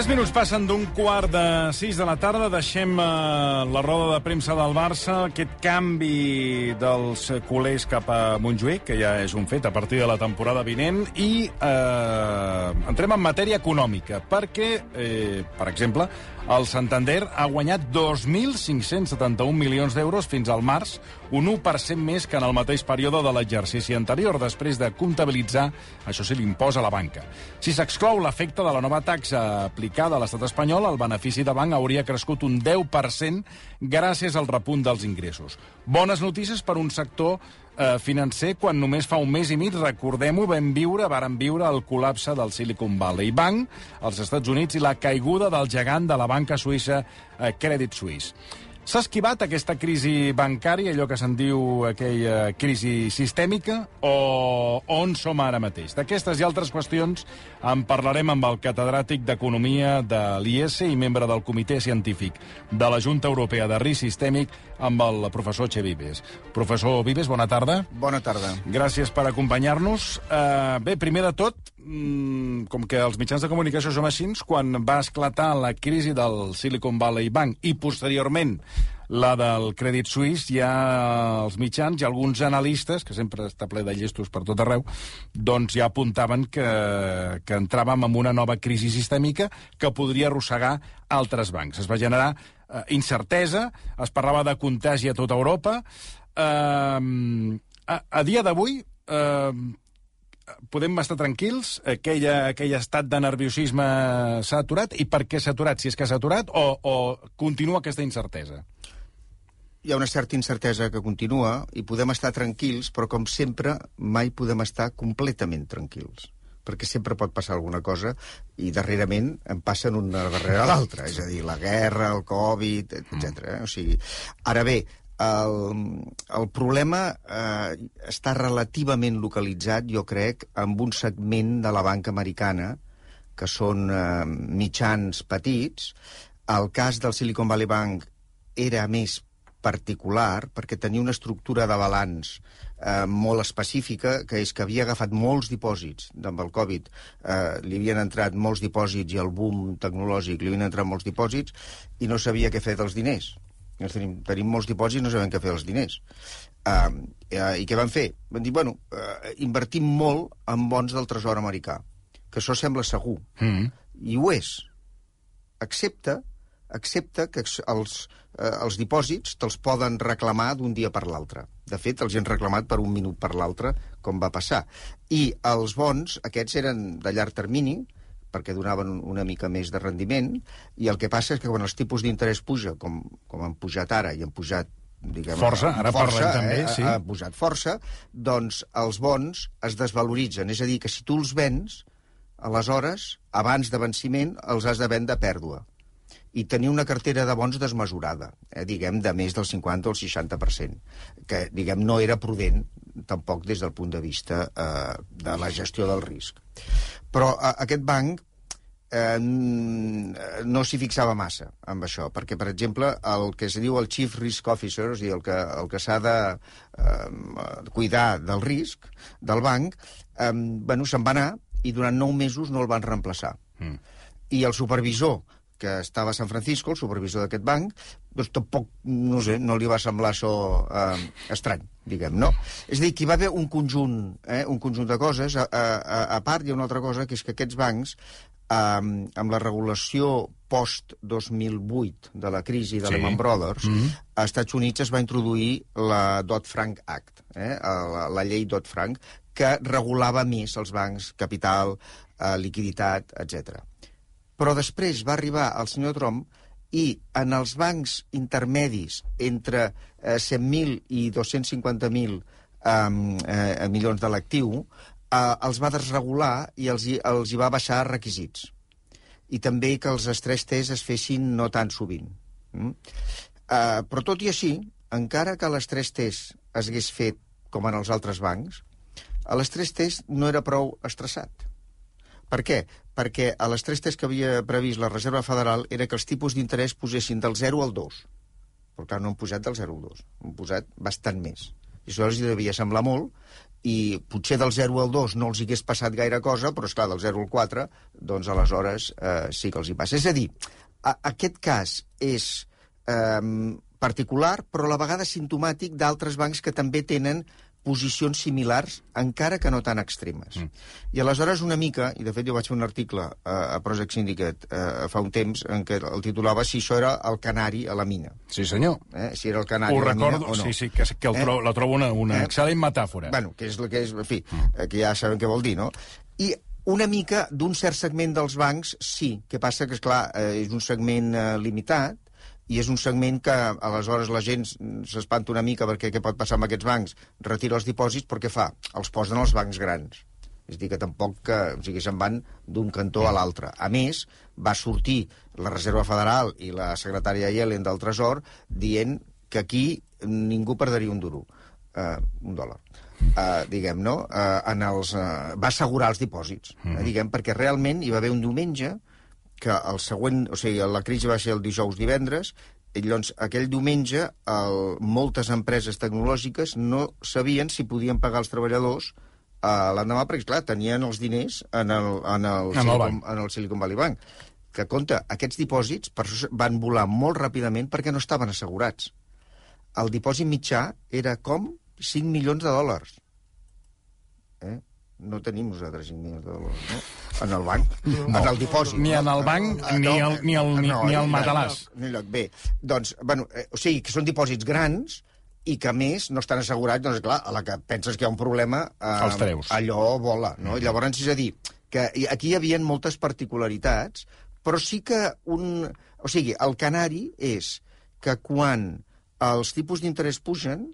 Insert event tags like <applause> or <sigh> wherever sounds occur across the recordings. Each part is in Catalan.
3 minuts passen d'un quart de 6 de la tarda. Deixem eh, la roda de premsa del Barça, aquest canvi dels culers cap a Montjuïc, que ja és un fet a partir de la temporada vinent, i eh, entrem en matèria econòmica, perquè, eh, per exemple, el Santander ha guanyat 2.571 milions d'euros fins al març, un 1% més que en el mateix període de l'exercici anterior, després de comptabilitzar, això sí, l'impost a la banca. Si s'exclou l'efecte de la nova taxa aplicada a l'estat espanyol, el benefici de banc hauria crescut un 10% gràcies al repunt dels ingressos. Bones notícies per un sector eh, financer quan només fa un mes i mig, recordem-ho, vam viure, varen viure el col·lapse del Silicon Valley Bank als Estats Units i la caiguda del gegant de la banca suïssa eh, Credit Suisse. S'ha esquivat aquesta crisi bancària, allò que se'n diu aquella crisi sistèmica, o on som ara mateix? D'aquestes i altres qüestions en parlarem amb el catedràtic d'Economia de l'IES i membre del Comitè Científic de la Junta Europea de Risc Sistèmic, amb el professor Che Vives. Professor Vives, bona tarda. Bona tarda. Gràcies per acompanyar-nos. Uh, bé, primer de tot, mm, com que els mitjans de comunicació som així, quan va esclatar la crisi del Silicon Valley Bank i posteriorment la del Crèdit Suís, hi ha els mitjans i alguns analistes, que sempre està ple de llestos per tot arreu, doncs ja apuntaven que, que entràvem en una nova crisi sistèmica que podria arrossegar altres bancs. Es va generar eh, incertesa, es parlava de contagi a tota Europa. Eh, a, a dia d'avui, eh, podem estar tranquils? Aquella, aquell estat de nerviosisme s'ha aturat? I per què s'ha aturat? Si és que s'ha aturat o, o continua aquesta incertesa? Hi ha una certa incertesa que continua i podem estar tranquils, però com sempre mai podem estar completament tranquils perquè sempre pot passar alguna cosa i darrerament en passen una darrere l'altra, és a dir, la guerra, el Covid, etc. Eh? O sigui, ara bé, el, el problema eh, està relativament localitzat, jo crec, amb un segment de la banca americana, que són eh, mitjans petits. El cas del Silicon Valley Bank era més particular perquè tenia una estructura de balanç eh, molt específica, que és que havia agafat molts dipòsits amb el Covid, eh, li havien entrat molts dipòsits i el boom tecnològic li havien entrat molts dipòsits i no sabia què fer dels diners. Ens tenim, tenim molts dipòsits i no sabem què fer dels diners. Uh, uh, I què van fer? Van dir, bueno, uh, invertim molt en bons del tresor americà, que això sembla segur. Mm -hmm. I ho és. Excepte, excepte que els, uh, els dipòsits te'ls poden reclamar d'un dia per l'altre. De fet, els han reclamat per un minut per l'altre, com va passar. I els bons, aquests eren de llarg termini, perquè donaven una mica més de rendiment, i el que passa és que quan els tipus d'interès puja, com, com han pujat ara, i han pujat diguem, força, ara força, parlem també, eh, sí. ha pujat força, doncs els bons es desvaloritzen. És a dir, que si tu els vens, aleshores, abans de venciment, els has de vendre a pèrdua i tenir una cartera de bons desmesurada, eh, diguem, de més del 50 o el 60%, que, diguem, no era prudent tampoc des del punt de vista eh, de la gestió del risc. Però eh, aquest banc eh, no s'hi fixava massa amb això, perquè, per exemple, el que es diu el Chief Risk Officer, és dir, el que, el que s'ha de eh, cuidar del risc del banc, eh, bueno, se'n va anar i durant nou mesos no el van reemplaçar. Mm. I el supervisor que estava a San Francisco, el supervisor d'aquest banc, doncs tampoc, no sé, no li va semblar això eh, estrany, diguem, no? És a dir, que hi va haver un conjunt, eh, un conjunt de coses. A, a, a part, hi ha una altra cosa, que és que aquests bancs, eh, amb la regulació post-2008 de la crisi de sí. Lehman Brothers, mm -hmm. a Estats Units es va introduir la Dodd-Frank Act, eh, la, la llei Dodd-Frank, que regulava més els bancs, capital, eh, liquiditat, etc. Però després va arribar el senyor Trump i en els bancs intermedis entre eh, 100.000 i 250.000 eh, eh, milions de l'actiu, eh, els va desregular i els, els hi va baixar requisits. I també que els estrès tests es fessin no tan sovint. Mm? Eh, però tot i així, encara que l'estrès test es hagués fet com en els altres bancs, l'estrès test no era prou estressat. Per què? Perquè a l'estrès test que havia previst la Reserva Federal era que els tipus d'interès posessin del 0 al 2. Però clar, no han posat del 0 al 2, han posat bastant més. I això els devia semblar molt, i potser del 0 al 2 no els hi hagués passat gaire cosa, però, és clar del 0 al 4, doncs aleshores eh, sí que els hi passa. És a dir, a, aquest cas és eh, particular, però a la vegada simptomàtic d'altres bancs que també tenen posicions similars, encara que no tan extremes. Mm. I aleshores una mica, i de fet jo vaig fer un article a, a Project Syndicate eh, fa un temps en què el titulava si això era el canari a la mina. Sí, senyor. Eh? Si era el canari Ho a la recordo, mina o no. sí, sí, que, que el Eh? tro la trobo una, una Eh? excel·lent metàfora. Bueno, que és el que és, en fi, eh, que ja sabem què vol dir, no? I una mica d'un cert segment dels bancs, sí. que passa que, és clar, eh, és un segment eh, limitat, i és un segment que aleshores la gent s'espanta una mica perquè què pot passar amb aquests bancs? Retira els dipòsits, però què fa? Els posen als bancs grans. És a dir, que tampoc que, o sigui, se'n van d'un cantó a l'altre. A més, va sortir la Reserva Federal i la secretària Yellen del Tresor dient que aquí ningú perdria un duro, uh, un dòlar. Uh, diguem, no? Uh, en els, uh, va assegurar els dipòsits, uh, diguem, perquè realment hi va haver un diumenge que el següent, o sigui, la crisi va ser el dijous divendres, i llavors aquell diumenge el, moltes empreses tecnològiques no sabien si podien pagar els treballadors uh, l'endemà, perquè, clar, tenien els diners en el, en el, En el Silicon, banc. en el Silicon Valley Bank. Que, compte, aquests dipòsits per van volar molt ràpidament perquè no estaven assegurats. El dipòsit mitjà era com 5 milions de dòlars. Eh? No tenim nosaltres 5 milions de dòlars, no? En el banc, no. en el dipòsit. Ni en el banc, Ah, ni no, ni al- ni- ni al no, matalàs. No, no, bé, doncs, bueno, eh, o sigui, que són dipòsits grans i que, a més, no estan assegurats, doncs, clar, a la que penses que hi ha un problema... Eh, Els treus. Allò vola, no? I llavors, és a dir, que aquí hi havia moltes particularitats, però sí que un... O sigui, el canari és que quan els tipus d'interès pugen,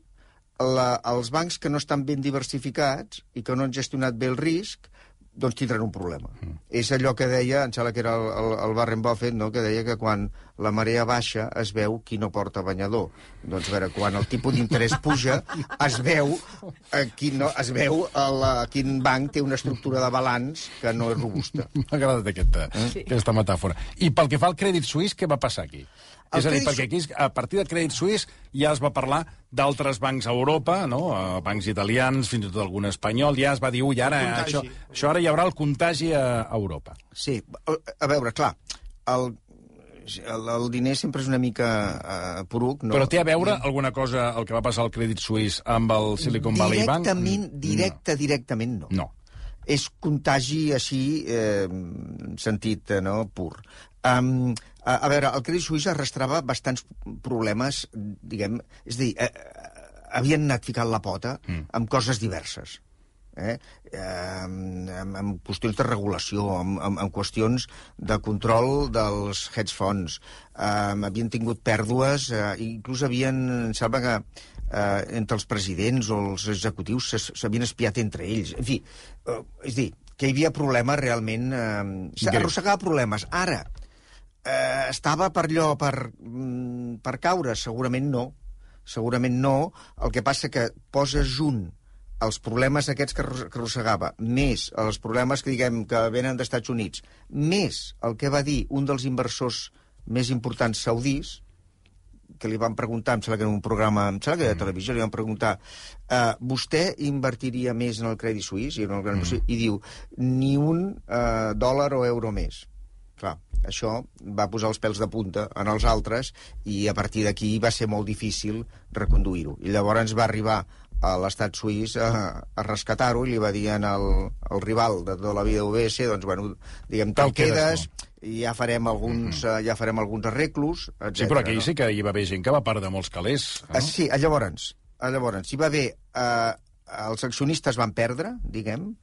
la, els bancs que no estan ben diversificats i que no han gestionat bé el risc, doncs tindran un problema. Mm. És allò que deia, em sembla que era el, el, el Warren Buffett, no? que deia que quan la marea baixa es veu qui no porta banyador. Doncs, a veure, quan el tipus d'interès puja, es veu, eh, quin, no, es veu el, eh, quin banc té una estructura de balanç que no és robusta. <laughs> M'ha agradat aquesta, Eh? aquesta metàfora. I pel que fa al Crèdit Suís, què va passar aquí? El és a dir, perquè aquí, a partir del Crèdit Suís ja es va parlar d'altres bancs a Europa, no? Eh, bancs italians, fins i tot algun espanyol, ja es va dir, ui, ara, això, això ara hi haurà el contagi a a Europa. Sí, a a veure, clar, el, el, el diner sempre és una mica uh, poruc, no? Però té a veure alguna cosa el que va passar al Crèdit Suís amb el Silicon Valley Bank? Directament, directe, directament no. No. És contagi així, eh, sentit, eh, no?, pur. Um, a, a veure, el Crèdit Suís arrastrava bastants problemes, diguem... És a dir, eh, eh, havien anat ficant la pota mm. amb coses diverses. Eh? Eh, amb, amb qüestions de regulació, amb, amb, amb qüestions de control dels hedge funds. Eh, havien tingut pèrdues, eh, inclús havien, em sembla que eh, entre els presidents o els executius s'havien espiat entre ells. En fi, eh, és dir, que hi havia problemes realment... Eh, S'arrossegava problemes. Ara, eh, estava per allò, per, mm, per caure? Segurament no. Segurament no. El que passa que poses junt els problemes aquests que arros- que arrossegava, més els problemes que diguem que venen dels Estats Units, més el que va dir un dels inversors més importants saudís, que li van preguntar, em sembla que en un programa, em sembla que de televisió, li van preguntar uh, vostè invertiria més en el Crèdit Suís? I, en el Suís, i diu, ni un uh, dòlar o euro més. Clar, això va posar els pèls de punta en els altres i a partir d'aquí va ser molt difícil reconduir-ho. I llavors va arribar a l'estat suís a, a rescatar-ho i li va dir al, al rival de tota la vida UBS, doncs, bueno, diguem, te'l quedes quedes, i ja farem alguns, mm -hmm. ja farem alguns arreglos, etc. Sí, però aquí sí que hi va haver gent que va perdre molts calés. Ah, sí, llavors, llavors, hi va haver... Eh, els accionistes van perdre, diguem,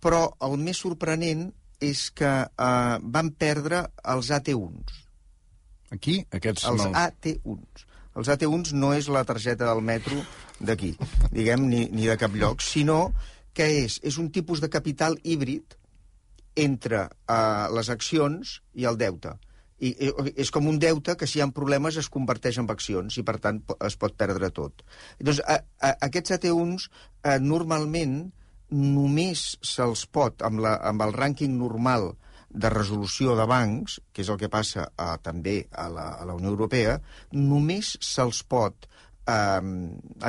però el més sorprenent és que eh, van perdre els AT1s. Aquí, aquests... Els no... AT1s. Els AT1s no és la targeta del metro d'aquí, diguem, ni, ni de cap lloc, sinó que és, és un tipus de capital híbrid entre uh, les accions i el deute. I, i és com un deute que si hi ha problemes es converteix en accions i per tant es pot perdre tot. Doncs a, a, aquests AT1s eh, normalment només se'ls pot, amb, la, amb el rànquing normal de resolució de bancs, que és el que passa a, també a la, a la Unió Europea, només se'ls pot eh,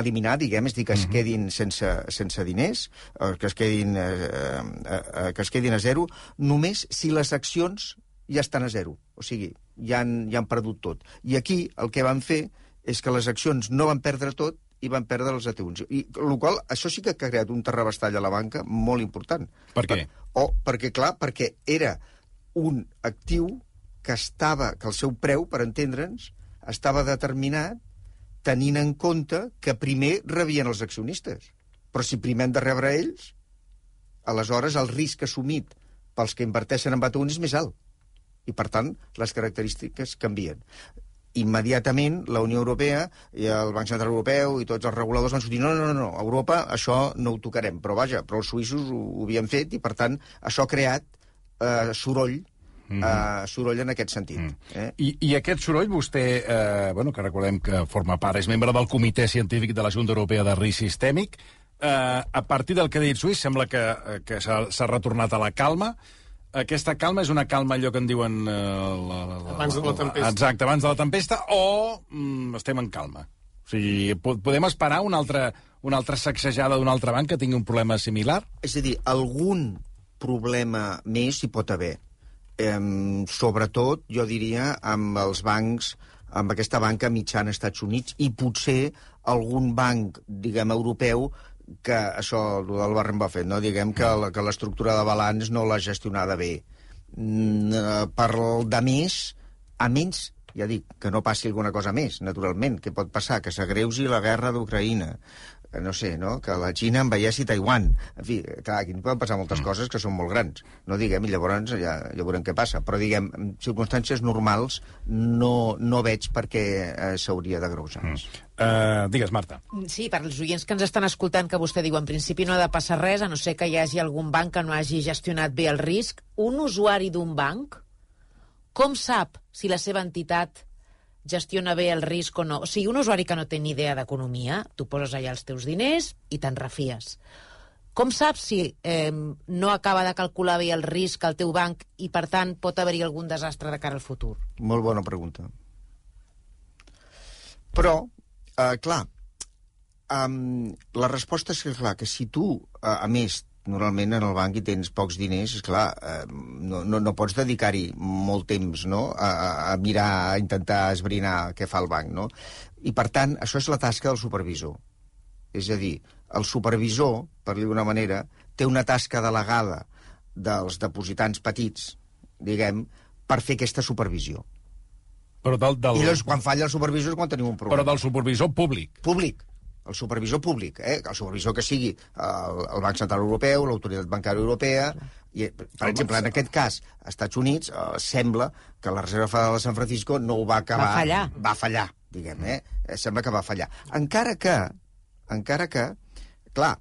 eliminar, diguem, és dir, que es quedin sense, sense diners, eh, que, es quedin, eh, eh, eh, que es quedin a zero, només si les accions ja estan a zero. O sigui, ja han, ja han perdut tot. I aquí el que van fer és que les accions no van perdre tot i van perdre els atributs. I, el qual, això sí que ha creat un terrabastall a la banca molt important. Per què? o, perquè, clar, perquè era un actiu que estava, que el seu preu, per entendre'ns, estava determinat tenint en compte que primer rebien els accionistes. Però si primer han de rebre ells, aleshores el risc assumit pels que inverteixen en Bataun és més alt. I, per tant, les característiques canvien immediatament la Unió Europea i el Banc Central Europeu i tots els reguladors van sortir no, no, no, Europa això no ho tocarem. Però vaja, però els suïssos ho, ho havien fet i, per tant, això ha creat eh, soroll Mm -hmm. uh, soroll en aquest sentit. Mm. Eh? I, I aquest soroll, vostè, eh, bueno, que recordem que forma part, és membre del Comitè Científic de la Junta Europea de Risc Sistèmic, eh, a partir del que ha dit Suís, sembla que, que s'ha retornat a la calma. Aquesta calma és una calma, allò que en diuen... Eh, la, la, la, abans de la tempesta. Exacte, abans de la tempesta, o mm, estem en calma? O sigui, podem esperar una altra, una altra sacsejada d'un altre banc que tingui un problema similar? És a dir, algun problema més hi pot haver eh, sobretot, jo diria, amb els bancs, amb aquesta banca mitjana als Estats Units i potser algun banc, diguem, europeu que això, el del Warren Buffett, no? diguem que, la, que l'estructura de balanç no l'ha gestionada bé. Mm, eh, per de més, a menys, ja dic, que no passi alguna cosa més, naturalment, que pot passar, que s'agreusi la guerra d'Ucraïna, no sé, no? que la Xina envelleixi Taiwan. En fi, clar, aquí poden passar moltes mm. coses que són molt grans. No diguem, i llavors ja, ja veurem què passa. Però, diguem, en circumstàncies normals no, no veig per què eh, s'hauria de greusar mm. Uh, digues, Marta. Sí, per als oients que ens estan escoltant, que vostè diu, en principi no ha de passar res, a no ser que hi hagi algun banc que no hagi gestionat bé el risc. Un usuari d'un banc, com sap si la seva entitat gestiona bé el risc o no. O sigui, un usuari que no té ni idea d'economia, tu poses allà els teus diners i te'n refies. Com saps si eh, no acaba de calcular bé el risc al teu banc i, per tant, pot haver-hi algun desastre de cara al futur? Molt bona pregunta. Però, eh, clar, um, la resposta és que, clar, que si tu, eh, a més, normalment en el banc i tens pocs diners, és clar, eh, no, no, no pots dedicar-hi molt temps no? a, a mirar, a intentar esbrinar què fa el banc. No? I, per tant, això és la tasca del supervisor. És a dir, el supervisor, per dir d'una manera, té una tasca delegada dels depositants petits, diguem, per fer aquesta supervisió. Però del, del... I llavors, quan falla el supervisor és quan tenim un problema. Però del supervisor públic. Públic el supervisor públic, eh? el supervisor que sigui el, el Banc Central Europeu, l'Autoritat Bancària Europea, i, per exemple, en aquest cas, als Estats Units, eh, sembla que la Reserva Federal de San Francisco no ho va acabar... Va fallar. Va fallar, diguem, eh? eh? Sembla que va fallar. Encara que, encara que, clar,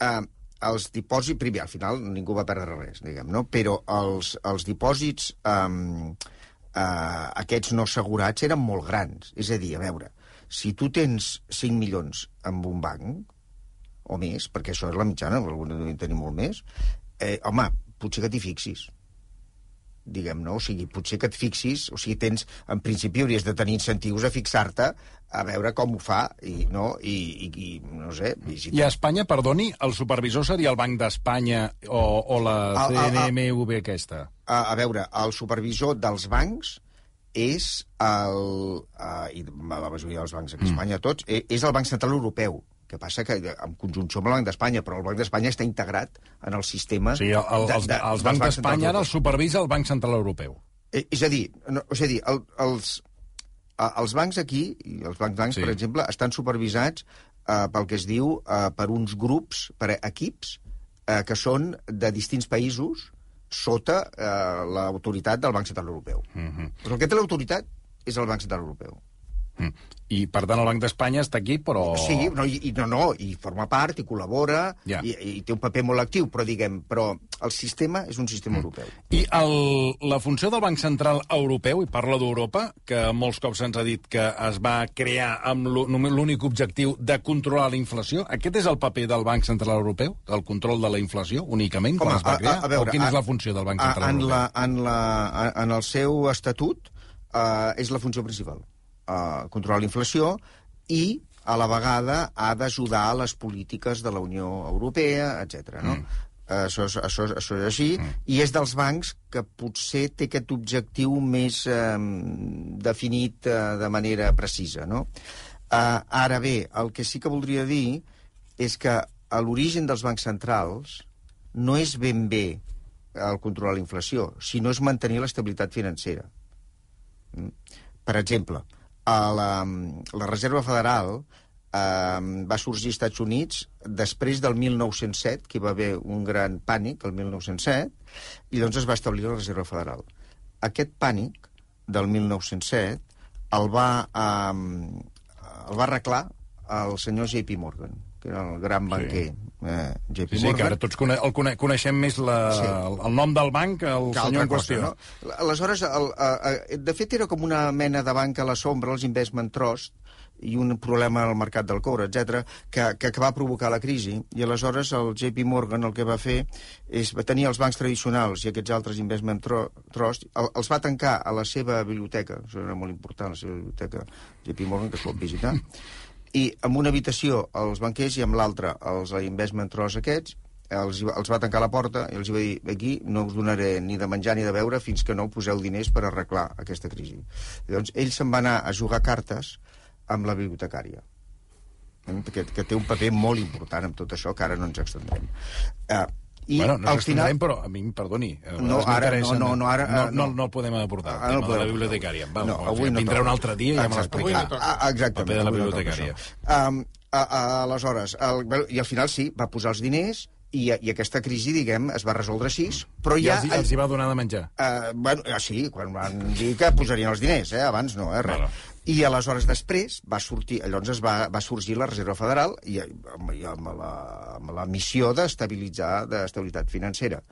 eh, els dipòsits... Primer, al final ningú va perdre res, diguem, no? Però els, els dipòsits eh, eh, aquests no assegurats eren molt grans. És a dir, a veure, si tu tens 5 milions amb un banc, o més, perquè això és la mitjana, alguns en tenim molt més, eh, home, potser que t'hi fixis diguem, no? O sigui, potser que et fixis, o sigui, tens, en principi hauries de tenir incentius a fixar-te a veure com ho fa, i, no? I, i, i no sé... I, si I a Espanya, perdoni, el supervisor seria el Banc d'Espanya o, o la CNMV aquesta? A, a veure, el supervisor dels bancs és el... Uh, i la majoria dels bancs aquí a mm. Espanya, tots, eh, és el Banc Central Europeu que passa que en conjunció amb el Banc d'Espanya, però el Banc d'Espanya està integrat en el sistema... Sí, el, el, de, de, els bancs d'Espanya ara el supervisa el Banc Central Europeu. Eh, és a dir, no, és a dir el, els, els bancs aquí, i els bancs bancs, sí. per exemple, estan supervisats eh, pel que es diu eh, per uns grups, per equips, eh, que són de distints països, sota eh, l'autoritat del Banc Central Europeu. Mm -hmm. Però el que té l'autoritat és el Banc Central Europeu. Mm. I, per tant, el Banc d'Espanya està aquí, però... Sí, no, i, no, no, i forma part, i col·labora, ja. i, i té un paper molt actiu, però, diguem, però el sistema és un sistema mm. europeu. I el, la funció del Banc Central Europeu, i parla d'Europa, que molts cops se'ns ha dit que es va crear amb l'únic objectiu de controlar la inflació, aquest és el paper del Banc Central Europeu, el control de la inflació, únicament, Home, quan es va crear? A, a veure, o quina a, és la funció del Banc Central a, en Europeu? La, en, la, en el seu estatut, uh, és la funció principal uh, controlar la inflació i a la vegada ha d'ajudar a les polítiques de la Unió Europea, etc. No? Mm. Això, és, això, això és així, mm. i és dels bancs que potser té aquest objectiu més eh, definit eh, de manera precisa. No? Eh, ara bé, el que sí que voldria dir és que a l'origen dels bancs centrals no és ben bé el controlar la inflació, sinó és mantenir l'estabilitat financera. Mm. Per exemple, a la, la Reserva Federal eh, va sorgir als Estats Units després del 1907, que hi va haver un gran pànic, el 1907, i doncs es va establir la Reserva Federal. Aquest pànic del 1907 el va, eh, el va arreglar el senyor J.P. Morgan, que era el gran banquer. Sí. Eh, JP sí, sí, que ara tots cone el cone coneixem més la, sí. el, el nom del banc que el que senyor en qüestió. Cosa, no? Aleshores, el, el, de fet, era com una mena de banc a la sombra, els investment trust, i un problema al mercat del coure, etc que, que, que va provocar la crisi. I aleshores el JP Morgan el que va fer és va tenir els bancs tradicionals i aquests altres investment trust, el, els va tancar a la seva biblioteca, això era molt important, la seva biblioteca JP Morgan, que es pot visitar, <laughs> i amb una habitació els banquers i amb l'altra els investment trust aquests, els, els va tancar la porta i els va dir aquí no us donaré ni de menjar ni de beure fins que no poseu diners per arreglar aquesta crisi. Llavors, ell se'n va anar a jugar cartes amb la bibliotecària eh, que, que té un paper molt important en tot això, que ara no ens extendrem. Uh, i bueno, no al final... però a mi, perdoni, no, ara, no, no, no, ara, no, no, no el podem abordar, el tema no de la bibliotecària. Va, no, avui no vindrà un altre dia i ja me l'explicarà. No exactament. El paper de la bibliotecària. Um, a, a, aleshores, el, i al final sí, va posar els diners i, i aquesta crisi, diguem, es va resoldre així, però ja... I els, els hi va donar de menjar? Uh, bueno, sí, quan van dir que posarien els diners, eh? abans no, eh, res. Bueno. I aleshores després va sortir, llavors es va, va sorgir la Reserva Federal i, amb, i amb, la, amb la missió d'estabilitzar, d'estabilitat financera.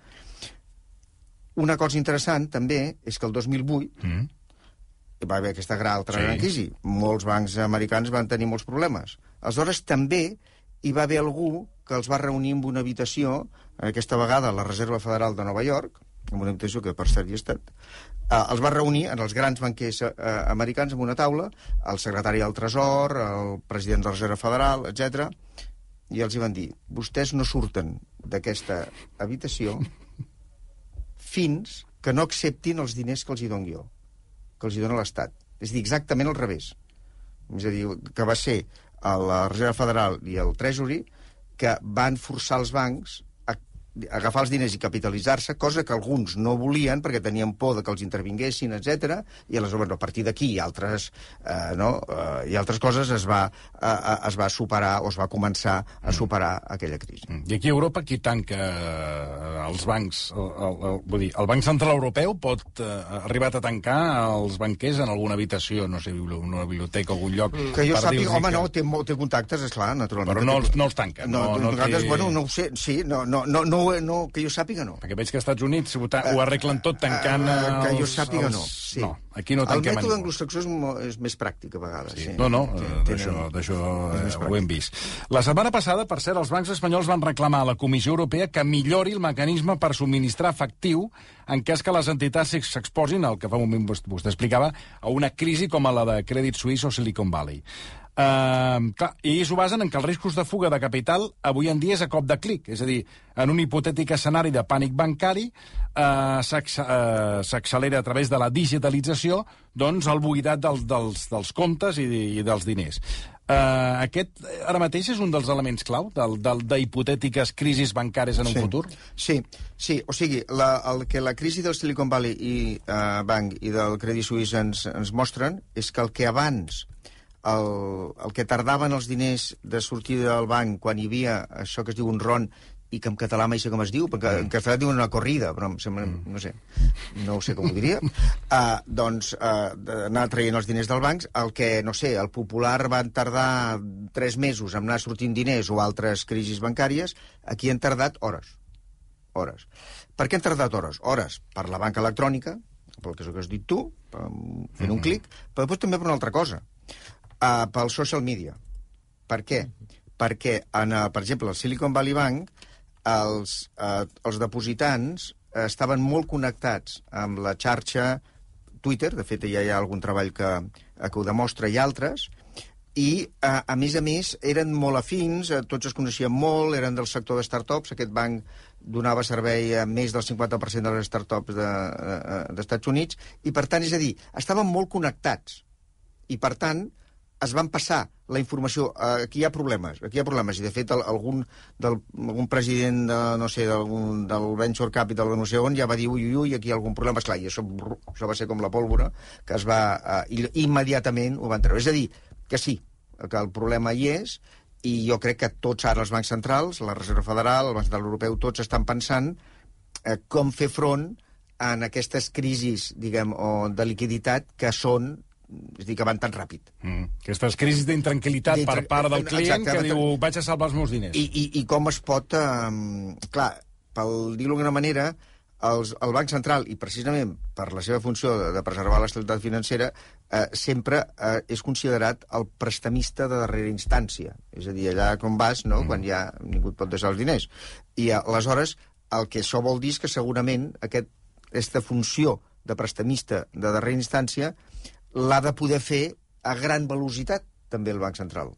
Una cosa interessant, també, és que el 2008 mm. va haver aquesta gran altra sí. crisi. Molts bancs americans van tenir molts problemes. Aleshores, també hi va haver algú que els va reunir en una habitació, aquesta vegada la Reserva Federal de Nova York, en una habitació que per cert hi ha estat, eh, els va reunir en els grans banquers eh, americans en una taula, el secretari del Tresor, el president de la Reserva Federal, etc. i els hi van dir, vostès no surten d'aquesta habitació fins que no acceptin els diners que els hi dono jo, que els hi dona l'Estat. És a dir, exactament al revés. És a dir, que va ser a la Reserva Federal i el Treasury que van forçar els bancs agafar els diners i capitalitzar-se, cosa que alguns no volien perquè tenien por de que els intervinguessin, etc. I aleshores, bueno, a partir d'aquí i altres, eh, no, eh, i altres coses es va, eh, es va superar o es va començar a mm. superar aquella crisi. Mm. I aquí a Europa qui tanca eh, els bancs? El, el, el, vull dir, el Banc Central Europeu pot eh, arribar a tancar els banquers en alguna habitació, no sé, una biblioteca o algun lloc? Mm. Que jo sàpiga, home, que... no, té, té contactes, és clar, naturalment. Però no, no els tanca. No, no, no té... bueno, no ho sé, sí, no, no, no, no no, que jo sàpiga, no. Perquè veig que als Estats Units ho, ho arreglen tot tancant... Uh, uh, que jo sàpiga, els... no. Sí. No, aquí no tanquem El mètode anglosaxó és, és més pràctic, a vegades. Sí. sí. No, no, d'això eh, ho hem vist. La setmana passada, per cert, els bancs espanyols van reclamar a la Comissió Europea que millori el mecanisme per subministrar efectiu en cas que les entitats s'exposin, el que fa un moment vostè explicava, a una crisi com a la de Credit Suisse o Silicon Valley. Uh, clar, I ells ho basen en que els riscos de fuga de capital avui en dia és a cop de clic. És a dir, en un hipotètic escenari de pànic bancari uh, s'accelera a través de la digitalització doncs, el buidat dels, dels, dels comptes i, i dels diners. Uh, aquest ara mateix és un dels elements clau d'hipotètiques crisis bancàries en un sí, futur? Sí, sí, o sigui, la, el que la crisi del Silicon Valley i, uh, Bank i del Credit Suisse ens, ens mostren és que el que abans el, el que tardaven els diners de sortir del banc quan hi havia això que es diu un ron i que en català mai sé com es diu, perquè mm. en català diuen una corrida, però em sembla, mm. no sé, no ho sé com ho diria, uh, <laughs> doncs uh, anar traient els diners del banc, el que, no sé, el Popular van tardar tres mesos en anar sortint diners o altres crisis bancàries, aquí han tardat hores. Hores. Per què han tardat hores? Hores per la banca electrònica, pel que has dit tu, fent un mm-hmm. clic, però després també per una altra cosa uh, pel social media. Per què? Perquè, en, uh, per exemple, el Silicon Valley Bank, els, uh, els depositants estaven molt connectats amb la xarxa Twitter, de fet ja hi ha algun treball que, que ho demostra, i altres, i, a, a més a més, eren molt afins, tots es coneixien molt, eren del sector de startups, aquest banc donava servei a més del 50% de les startups d'Estats de, de Units, i per tant, és a dir, estaven molt connectats. I per tant, es van passar la informació. Uh, aquí hi ha problemes, aquí hi ha problemes. I, de fet, algun, del, algun president de, no sé, del, del Venture Capital de no sé on ja va dir ui, ui, ui, aquí hi ha algun problema. Esclar, i això, això va ser com la pólvora, que es va... I, immediatament ho van treure. És a dir, que sí, que el problema hi és, i jo crec que tots ara els bancs centrals, la Reserva Federal, el Banc Central Europeu, tots estan pensant eh, com fer front en aquestes crisis, diguem, o de liquiditat que són és dir, que van tan ràpid. Mm. Aquestes crisis d'intranquil·litat per part del client Exacte, que diu vaig a salvar els meus diners. I, i, i com es pot... Eh, clar, pel dir-ho d'alguna manera, els, el Banc Central, i precisament per la seva funció de, de preservar l'estabilitat financera, eh, sempre eh, és considerat el prestamista de darrera instància. És a dir, allà com vas, no?, mm. quan ja ningú pot deixar els diners. I aleshores, el que això vol dir és que segurament aquest, aquesta funció de prestamista de darrera instància l'ha de poder fer a gran velocitat, també el Banc Central.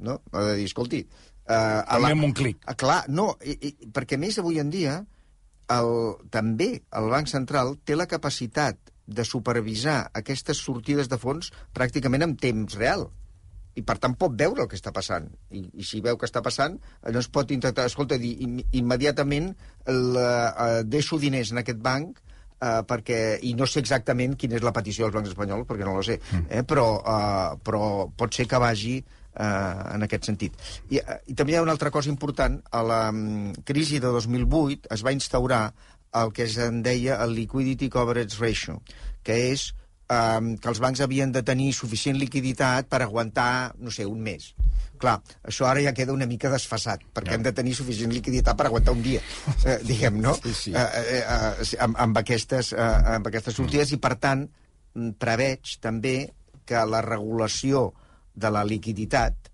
No? Ha de dir, escolti... Eh, també la... amb un clic. Ah, clar, no, i, i, perquè més avui en dia el, també el Banc Central té la capacitat de supervisar aquestes sortides de fons pràcticament en temps real i per tant pot veure el que està passant i, i si veu que està passant llavors pot intentar, escolta, dir immediatament el, uh, deixo diners en aquest banc uh, perquè, i no sé exactament quina és la petició dels bancs espanyols, perquè no la sé, mm. eh, però, uh, però pot ser que vagi uh, en aquest sentit. I, uh, I també hi ha una altra cosa important. A la um, crisi de 2008 es va instaurar el que en deia el Liquidity Coverage Ratio, que és um, que els bancs havien de tenir suficient liquiditat per aguantar, no sé, un mes. Clar, això ara ja queda una mica desfasat, perquè ja. hem de tenir suficient liquiditat per aguantar un dia, eh, <laughs> diguem, no? Sí, sí. Eh, eh, eh, amb, amb, aquestes, eh, amb aquestes sortides, mm. i per tant, preveig també que la regulació de la liquiditat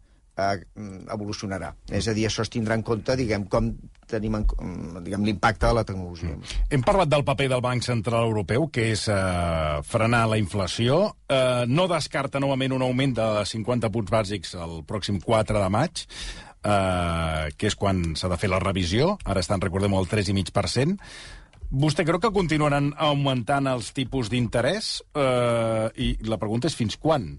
eh, evolucionarà. És a dir, això es tindrà en compte, diguem, com tenim diguem l'impacte de la tecnologia. Mm. Hem parlat del paper del Banc Central Europeu, que és eh, frenar la inflació. Eh, no descarta novament un augment de 50 punts bàsics el pròxim 4 de maig, eh, que és quan s'ha de fer la revisió. Ara estan, recordem, el 3,5%. Vostè creu que continuaran augmentant els tipus d'interès? Eh, I la pregunta és fins quan?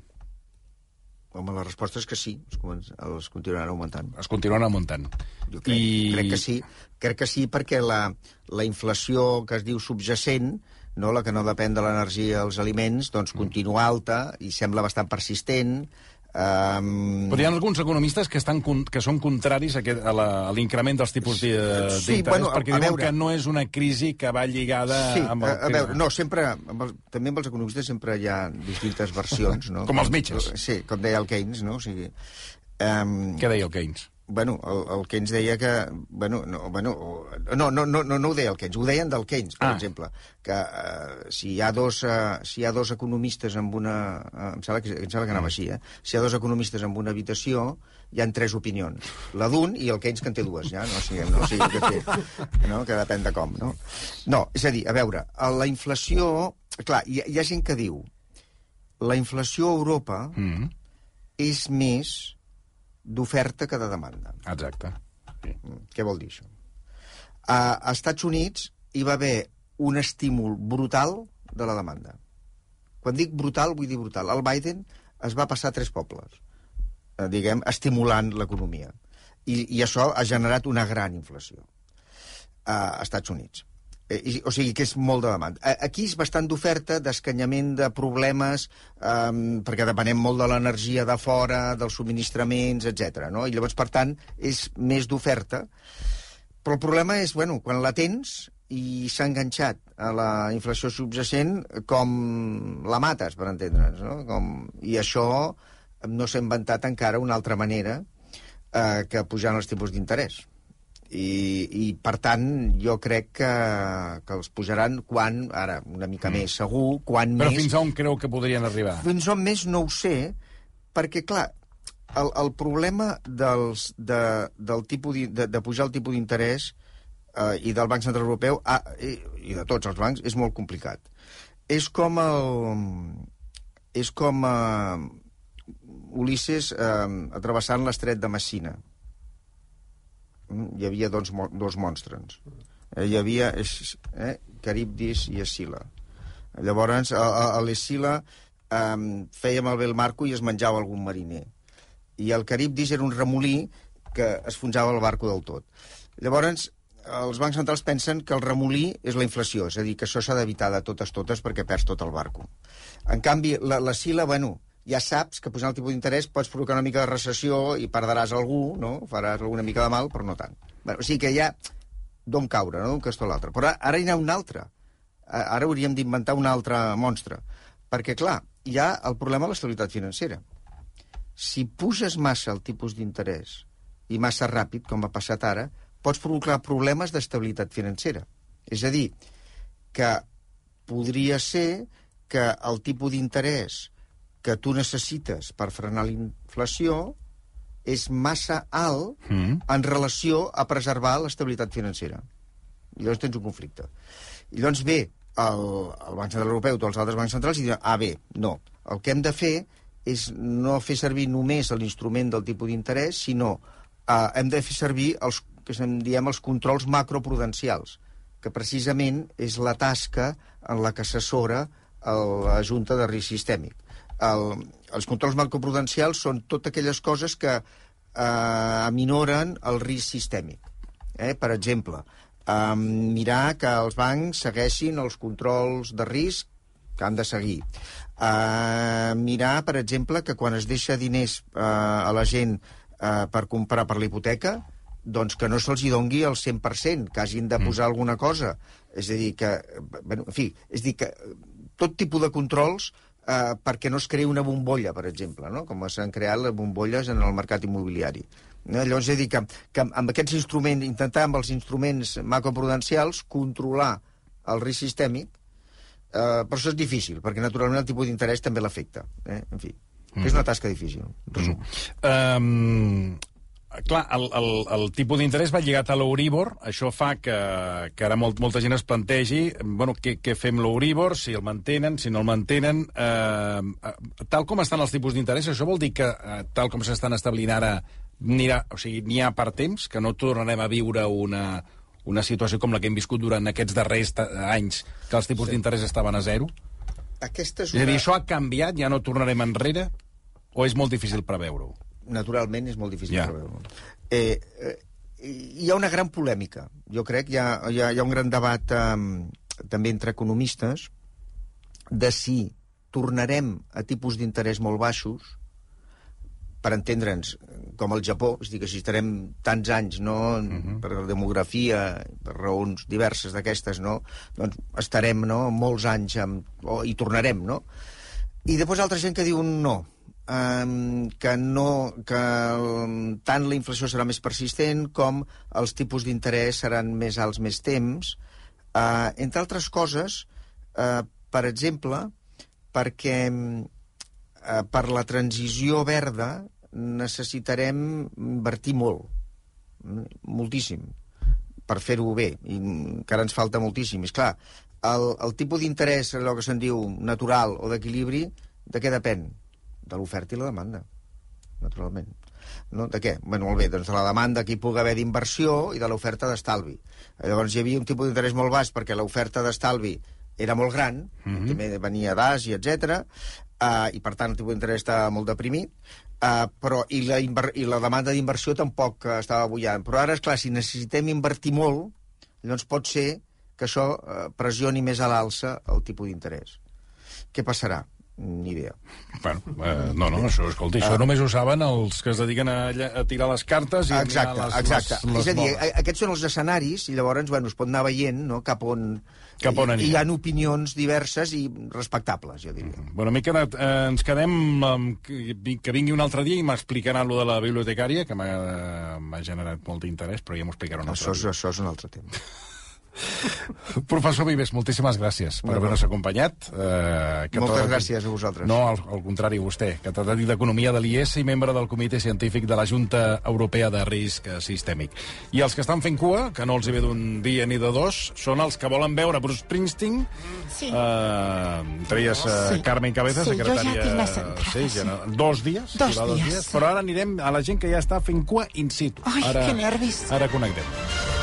Home, la resposta és que sí, els, els continuaran augmentant. Es continuaran augmentant. Jo crec, I... crec que sí. Crec que sí perquè la, la inflació que es diu subjacent, no, la que no depèn de l'energia dels aliments, doncs mm. continua alta i sembla bastant persistent, Um... Però hi ha alguns economistes que, estan, que són contraris a, aquest, a l'increment dels tipus d'interès, sí, bueno, perquè diuen veure, que no és una crisi que va lligada sí, amb el... A, a veure, no, sempre, amb el, també amb els economistes sempre hi ha distintes versions, no? com els metges. Sí, com deia el Keynes, no? O sigui, um... Què deia el Keynes? Bueno, el, el Keynes deia que... Bueno, no, bueno, no, no, no, no ho deia el Keynes, ho deien del Keynes, per ah. exemple, que uh, si, hi ha dos, uh, si hi ha dos economistes amb una... Uh, em, sembla que, em sembla que anava mm. així, eh? Si hi ha dos economistes amb una habitació, hi han tres opinions. La d'un i el Keynes que en té dues, ja? No, o sigui, no, o sigui que, té, no? que depèn de com, no? No, és a dir, a veure, la inflació... Clar, hi, hi ha gent que diu la inflació a Europa mm. és més d'oferta que de demanda. Exacte. Sí. Mm, què vol dir això? A, a Estats Units hi va haver un estímul brutal de la demanda. Quan dic brutal, vull dir brutal. El Biden es va passar tres pobles, eh, diguem, estimulant l'economia. I, I això ha generat una gran inflació a Estats Units. Eh, o sigui que és molt de demanda. Aquí és bastant d'oferta, d'escanyament de problemes, eh, perquè depenem molt de l'energia de fora, dels subministraments, etc. No? I llavors, per tant, és més d'oferta. Però el problema és, bueno, quan la tens i s'ha enganxat a la inflació subjacent, com la mates, per entendre'ns, no? Com... I això no s'ha inventat encara una altra manera eh, que pujant els tipus d'interès i, i per tant jo crec que, que els pujaran quan, ara una mica mm. més segur, quan Però més... fins on creu que podrien arribar? Fins on més no ho sé, perquè clar, el, el problema dels, de, del tipus de, de pujar el tipus d'interès eh, i del Banc Central Europeu ah, i, i de tots els bancs és molt complicat. És com el... És com... Eh, Ulisses eh, atrevessant l'estret de Messina. Hi havia dos, dos monstres. Eh, hi havia eh, Caribdis i Escila. Llavors, a, a, a l'Escila eh, feia malbé el marco i es menjava algun mariner. I el Caribdis era un remolí que es fonjava el barco del tot. Llavors, els bancs centrals pensen que el remolí és la inflació, és a dir, que això s'ha d'evitar de totes totes perquè perds tot el barco. En canvi, la, la Sila, bueno, ja saps que posant el tipus d'interès pots provocar una mica de recessió i perdràs algú, no? Faràs alguna mica de mal, però no tant. Bueno, o sigui que ja d'on caure, no? d'un castó a l'altre. Però ara hi ha un altre. Ara hauríem d'inventar un altre monstre. Perquè, clar, hi ha el problema de l'estabilitat financera. Si puges massa el tipus d'interès i massa ràpid, com ha passat ara, pots provocar problemes d'estabilitat financera. És a dir, que podria ser que el tipus d'interès que tu necessites per frenar la inflació és massa alt Mm. en relació a preservar l'estabilitat financera. I llavors tens un conflicte. I llavors ve el, el Banc Central Europeu, tots els altres bancs centrals, i diuen, ah, bé, no, el que hem de fer és no fer servir només l'instrument del tipus d'interès, sinó eh, hem de fer servir els que en diem els controls macroprudencials, que precisament és la tasca en la que assessora la Junta de Risc Sistèmic. El, els controls macroprudencials són totes aquelles coses que eh, aminoren el risc sistèmic. Eh? Per exemple, eh, mirar que els bancs segueixin els controls de risc que han de seguir. Uh, mirar, per exemple, que quan es deixa diners uh, a la gent uh, per comprar per la hipoteca, doncs que no se'ls hi dongui el 100%, que hagin de posar mm. alguna cosa. És a dir, que... Bueno, en fi, és a dir, que tot tipus de controls eh, perquè no es creï una bombolla, per exemple, no? com s'han creat les bombolles en el mercat immobiliari. No? Llavors, a dir, que, que amb aquests instruments, intentar amb els instruments macroprudencials controlar el risc sistèmic, eh, però això és difícil, perquè naturalment el tipus d'interès també l'afecta. Eh? En fi, mm. és una tasca difícil, resum. Um, clar, el, el, el tipus d'interès va lligat a l'Euríbor. Això fa que, que ara molt, molta gent es plantegi bueno, què, què fem l'Euríbor, si el mantenen, si no el mantenen. Uh, tal com estan els tipus d'interès, això vol dir que, uh, tal com s'estan establint ara, n'hi ha, o sigui, n'hi ha per temps, que no tornarem a viure una, una situació com la que hem viscut durant aquests darrers anys, que els tipus sí. d'interès estaven a zero? Aquesta és És a una... dir, això ha canviat, ja no tornarem enrere? O és molt difícil preveure-ho? Naturalment és molt difícil Ja. ja. preveure. Eh, eh, hi ha una gran polèmica. Jo crec hi ha, hi ha, hi ha un gran debat eh, també entre economistes de si tornarem a tipus d'interès molt baixos per entendre'ns, com el Japó, és a dir, que si estarem tants anys, no, uh -huh. per demografia, per raons diverses d'aquestes, no, doncs estarem, no, molts anys amb, o, i tornarem, no? I després altra gent que diu no, um, que no que tant la inflació serà més persistent com els tipus d'interès seran més alts més temps, uh, entre altres coses, uh, per exemple, perquè uh, per la transició verda necessitarem invertir molt, mm, moltíssim, per fer-ho bé, i encara ens falta moltíssim. És clar, el, el tipus d'interès, allò que se'n diu natural o d'equilibri, de què depèn? De l'oferta i la demanda, naturalment. No? De què? Bueno, molt bé, doncs de la demanda que hi pugui haver d'inversió i de l'oferta d'estalvi. Llavors hi havia un tipus d'interès molt baix perquè l'oferta d'estalvi era molt gran, mm -hmm. també venia d'Àsia, etc. Uh, i per tant el tipus d'interès estava molt deprimit, uh, però i la, i la demanda d'inversió tampoc estava bullant. Però ara, és clar, si necessitem invertir molt, llavors pot ser que això uh, pressioni més a l'alça el tipus d'interès. Què passarà? Ni idea. Bueno, eh, no, no, això, escolta, això només ho saben els que es dediquen a, a tirar les cartes i a Exacte, mirar les, exacte. Les, les és a dir, modes. a- aquests són els escenaris i llavors bueno, es pot anar veient no, cap on... Cap on i, anirà. hi ha opinions diverses i respectables, jo diria. Bueno, m'he quedat, eh, ens quedem amb, que, vi- que vingui un altre dia i m'explicarà lo de la bibliotecària, que m'ha m'ha generat molt d'interès, però ja m'ho explicarà un altre Això és, dia. això és un altre tema. <laughs> Professor Vives, moltíssimes gràcies per haver-nos acompanyat. Eh, Moltes gràcies a vosaltres. No, al, al contrari, vostè, catedràtic d'Economia de l'IES i membre del Comitè Científic de la Junta Europea de Risc Sistèmic. I els que estan fent cua, que no els hi ve d'un dia ni de dos, són els que volen veure Bruce Springsteen, Sí. eh, entre elles eh, Sí. Carmen Cabeza, Sí, jo ja secretària... tinc les entrades, sí, sí. ja no, dos dies? Dos hi va dies. Però ara anirem a la gent que ja està fent cua in situ. Ai, ara, que nervis. Ara connectem.